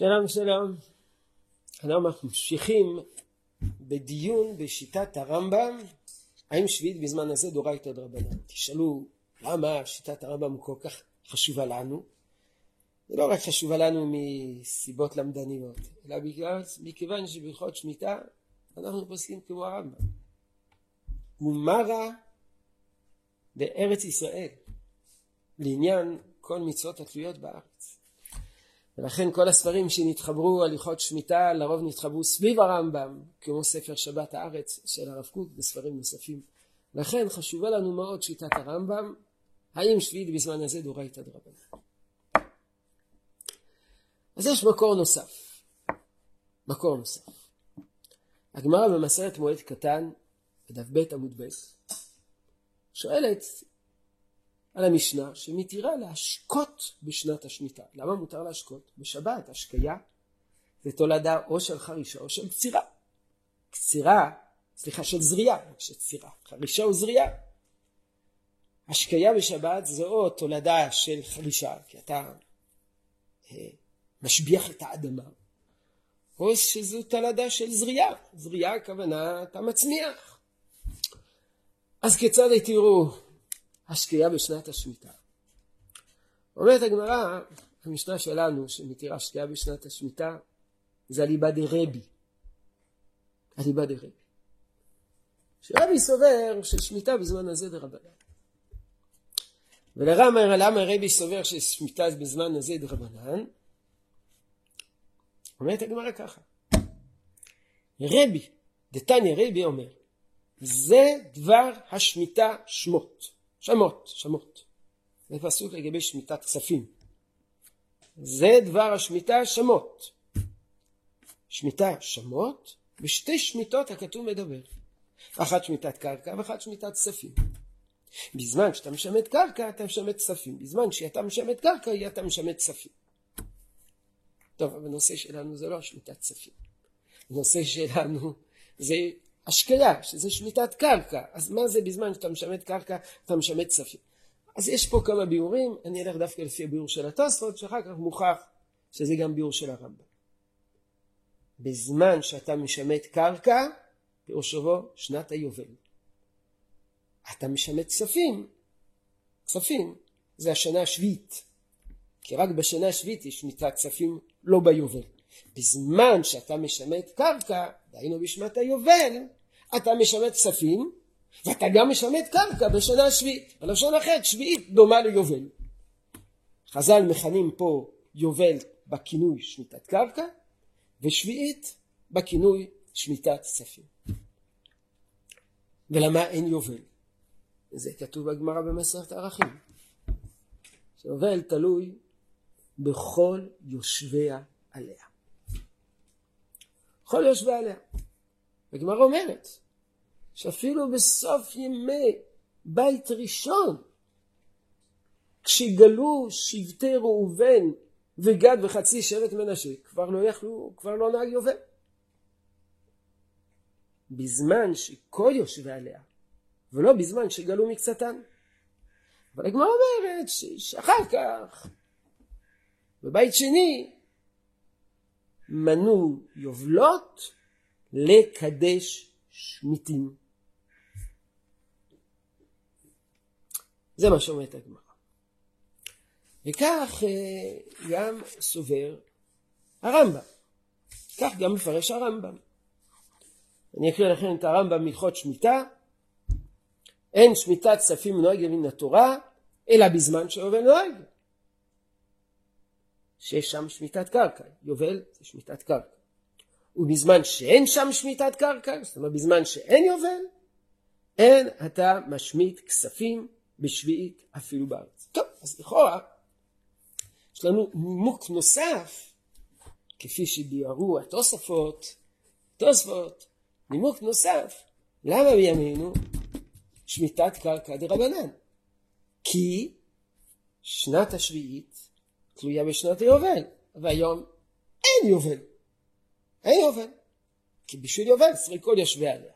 שלום שלום. אנחנו ממשיכים בדיון בשיטת הרמב"ם, האם שביעית בזמן הזה דורייתא דרבנן. תשאלו למה שיטת הרמב"ם כל כך חשובה לנו? זה לא רק חשובה לנו מסיבות למדניות, אלא בגלל, מכיוון שבהלכות שמיטה אנחנו פוסקים כמו הרמב"ם. ומרה בארץ ישראל לעניין כל מצוות התלויות בארץ. ולכן כל הספרים שנתחברו הליכות שמיטה לרוב נתחברו סביב הרמב"ם כמו ספר שבת הארץ של הרב קוק וספרים נוספים. לכן חשובה לנו מאוד שיטת הרמב"ם האם שביעית בזמן הזה דורייתא דרבנן. אז יש מקור נוסף. מקור נוסף. הגמרא במסרת מועד קטן בדף ב' עמוד ב' שואלת על המשנה שמתירה להשקות בשנת השמיטה. למה מותר להשקות? בשבת השקיה זה תולדה או של חרישה או של קצירה. קצירה, סליחה, של זריעה, לא צירה. חרישה או זריעה. השקיה בשבת זה או תולדה של חרישה, כי אתה אה, משביח את האדמה, או שזו תולדה של זריעה. זריעה הכוונה אתה מצמיח. אז כיצד התירו השקיעה בשנת השמיטה. אומרת הגמרא, המשנה שלנו שמתירה שקיעה בשנת השמיטה זה אליבא דרבי. אליבא דרבי. שרבי סובר ששמיטה בזמן הזה דרבנן. ולרמה למה רבי סובר ששמיטה בזמן הזה דרבנן? אומרת הגמרא ככה. רבי, דתניא רבי אומר, זה דבר השמיטה שמות. שמות, שמות. זה פסוק לגבי שמיטת כספים. זה דבר השמיטה שמות. שמיטה שמות, ושתי שמיטות הכתוב מדבר. אחת שמיטת קרקע ואחת שמיטת כספים. בזמן שאתה משמט קרקע אתה משמט כספים, בזמן שאתה משמט קרקע אתה משמט כספים. טוב, הנושא שלנו זה לא שמיטת כספים. הנושא שלנו זה השקיה, שזה שמיטת קרקע. אז מה זה בזמן שאתה משמט קרקע, אתה משמט כספים? אז יש פה כמה ביאורים, אני אלך דווקא לפי הביאור של התוספות, שאחר כך מוכח שזה גם ביאור של הרמב"ם. בזמן שאתה משמט קרקע, פירושו שנת היובל. אתה משמט כספים, כספים, זה השנה השביעית. כי רק בשנה השביעית יש שמיטת כספים לא ביובל. בזמן שאתה משמט קרקע, דהיינו בשמת היובל, אתה משמט כספים, ואתה גם משמט קרקע בשנה השביעית. בלשון אחרת, שביעית דומה ליובל. חז"ל מכנים פה יובל בכינוי שמיטת קרקע, ושביעית בכינוי שמיטת כספים. ולמה אין יובל? זה כתוב בגמרא במסכת ערכים. שיובל תלוי בכל יושביה עליה. כל יושבי עליה. הגמרא אומרת שאפילו בסוף ימי בית ראשון, כשגלו שבטי ראובן וגד וחצי שבט מנשה, כבר לא יכלו, כבר לא נהג יובל. בזמן שכל יושבי עליה, ולא בזמן שגלו מקצתן. אבל הגמרא אומרת שאחר כך, בבית שני, מנו יובלות לקדש שמיטים. זה מה שאומרת הגמרא. וכך אה, גם סובר הרמב"ם. כך גם מפרש הרמב"ם. אני אקריא לכם את הרמב"ם מלכות שמיטה. אין שמיטת כספים נוהג מן התורה, אלא בזמן שיובל נוהג. שיש שם שמיטת קרקע. יובל זה שמיטת קרקע. ובזמן שאין שם שמיטת קרקע, זאת אומרת בזמן שאין יובל, אין אתה משמיט כספים בשביעית אפילו בארץ. טוב, אז לכאורה יש לנו נימוק נוסף, כפי שביארו התוספות, תוספות, נימוק נוסף, למה בימינו שמיטת קרקע דרבנן? כי שנת השביעית תלויה בשנת היובל, והיום אין יובל. אין יובל. כי בשביל יובל צריך כל יושבי עליה.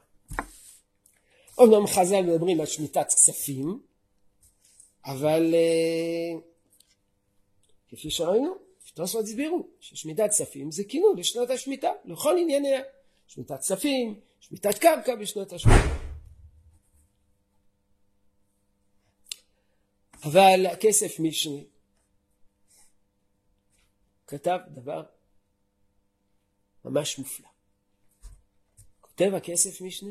אומנם חז"ל מדברים על שמיטת כספים, אבל uh, כפי שראינו, שתוספות הסבירו ששמיטת כספים זה כינוי לשנות השמיטה לכל ענייניה שמיטת כספים, שמיטת קרקע בשנות השמיטה אבל הכסף משני כתב דבר ממש מופלא. כותב הכסף משנה,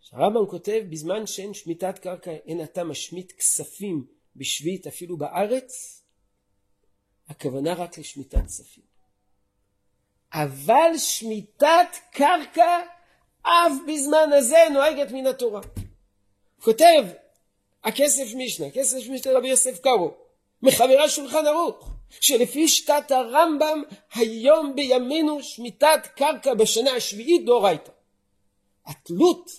שהרמב"ם כותב בזמן שאין שמיטת קרקע אין אתה משמיט כספים בשביעית אפילו בארץ, הכוונה רק לשמיטת כספים. אבל שמיטת קרקע אף בזמן הזה נוהגת מן התורה. כותב הכסף משנה, הכסף משנה רבי יוסף קארו, מחברה שולחן ערוך, שלפי שיטת הרמב"ם היום בימינו שמיטת קרקע בשנה השביעית דאורייתא. התלות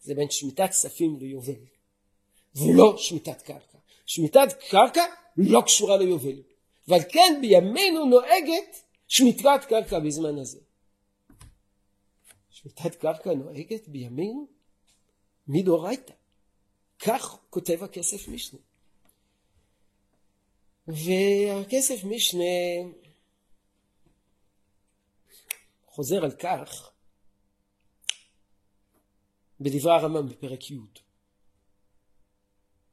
זה בין שמיטת כספים ליובל, ולא שמיטת קרקע. שמיטת קרקע לא קשורה ליובל, ועל כן בימינו נוהגת שמיטת קרקע בזמן הזה. שמיטת קרקע נוהגת בימינו מדאורייתא. כך כותב הכסף משנה. והכסף משנה חוזר על כך בדברי הרמב"ם בפרק י'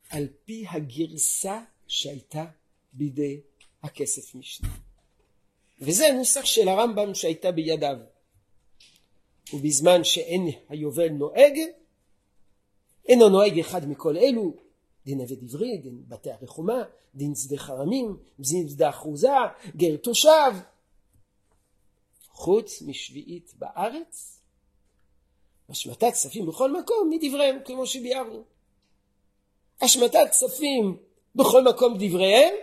על פי הגרסה שהייתה בידי הכסף משנה. וזה נוסח של הרמב"ם שהייתה בידיו. ובזמן שאין היובל נוהג, אינו נוהג אחד מכל אלו, דין עבד עברי, דין בתי הרחומה, דין שדה חרמים, דין שדה אחוזה, גר תושב. חוץ משביעית בארץ, השמטת כספים בכל מקום מדבריהם, כמו שביארנו. השמטת כספים בכל מקום דבריהם,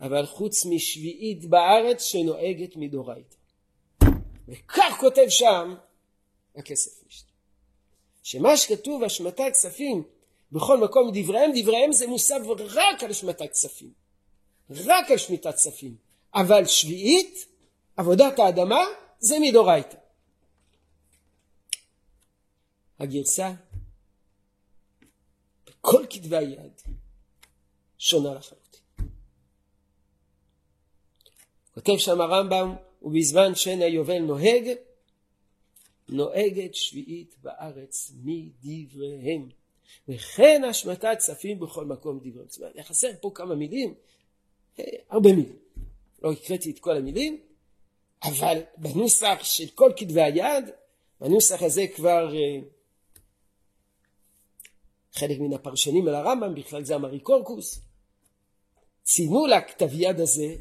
אבל חוץ משביעית בארץ שנוהגת מדורייתא. וכך כותב שם הכסף משנה. שמה שכתוב השמטת כספים בכל מקום דבריהם, דבריהם זה מוסב רק על השמטת כספים. רק על שמיטת כספים. אבל שביעית, עבודת האדמה, זה מדורייתא. הגרסה בכל כתבי היד שונה לחלוטין. כותב שם הרמב"ם, ובזמן שאין היובל נוהג, נוהגת שביעית בארץ מדבריהם. וכן השמטת כספים בכל מקום דברי מצווה. חסר פה כמה מילים, אה, הרבה מילים. לא הקראתי את כל המילים, אבל בנוסח של כל כתבי היד, בנוסח הזה כבר אה, חלק מן הפרשנים על הרמב"ם, בכלל זה המרי קורקוס, ציינו לכתב יד הזה,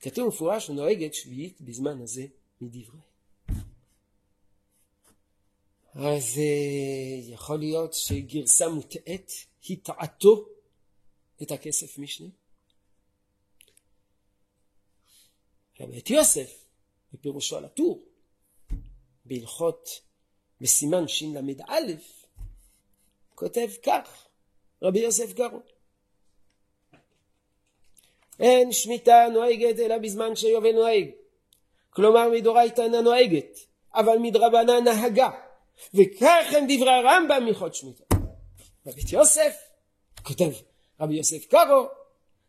כתוב מפורש, נוהגת שביעית בזמן הזה מדברי. אז אה, יכול להיות שגרסה מוטעית היא טעתו את הכסף משנה. את יוסף בפירושו על הטור בהלכות בסימן של"א כותב כך רבי יוסף גרו. אין שמיטה נוהגת אלא בזמן שיובל נוהג. כלומר מדורייתא אינה נוהגת אבל מדרבנן נהגה וכך הם דברי הרמב"ם מלכות שמיטה. בבית יוסף כותב רבי יוסף קארו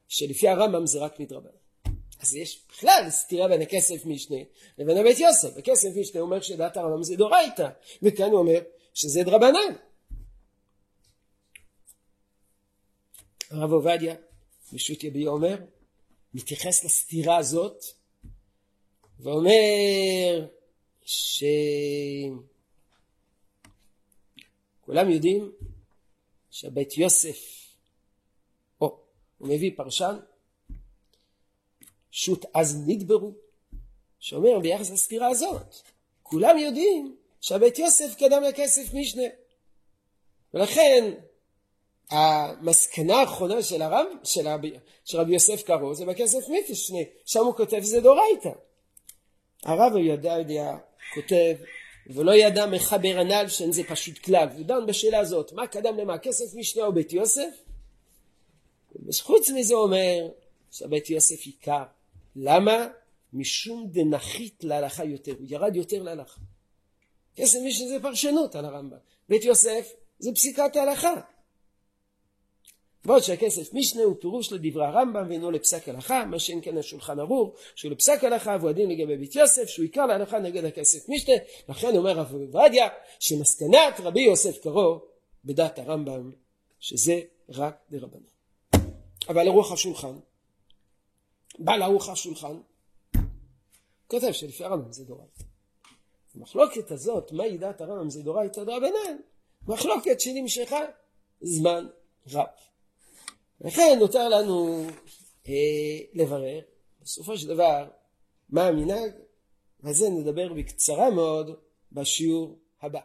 שלפי הרמב"ם זה רק מדרבנן. אז יש בכלל סתירה בין הכסף משנה לבין הבית יוסף. הכסף משנה אומר שדעת הרמב"ם זה דורייתא וכאן הוא אומר שזה דרבנן. הרב עובדיה בשו"ת יביע אומר מתייחס לסתירה הזאת ואומר ש... כולם יודעים שבית יוסף, או, הוא מביא פרשן, שו"ת אז נדברו, שאומר ביחס לסתירה הזאת, כולם יודעים שהבית יוסף קדם לכסף משנה. ולכן המסקנה האחרונה של, הרב, של, רב, של רבי יוסף קרו זה בכסף משנה, שם הוא כותב זה דורייתא. הרב יודע כותב ולא ידע מחבר הנ"ל שאין זה פשוט כלל. הוא דן בשאלה הזאת, מה קדם למה, כסף משנה או בית יוסף? וחוץ מזה אומר שבית יוסף עיקר. למה? משום דנחית להלכה יותר, הוא ירד יותר להלכה. כסף משנה זה פרשנות על הרמב"ם. בית יוסף זה פסיקת ההלכה. ועוד שהכסף משנה הוא פירוש לדברי הרמב"ם ואינו לפסק הלכה, מה שאין כן השולחן ערוך, שהוא לפסק הלכה והוא הדין לגבי בית יוסף, שהוא עיקר להלכה נגד הכסף משנה, לכן אומר רב עובדיה, שמסקנת רבי יוסף קרוב בדעת הרמב"ם, שזה רק דרבנן. אבל לרוח השולחן, בעל ערוך השולחן, כותב שלפי הרמב"ם זה דורייתא. המחלוקת הזאת, מהי דעת הרמב"ם זה דורייתא דרבנן, מחלוקת שנמשכה זמן רב. לכן נותר לנו אה, לברר בסופו של דבר מה המנהג, ועל נדבר בקצרה מאוד בשיעור הבא.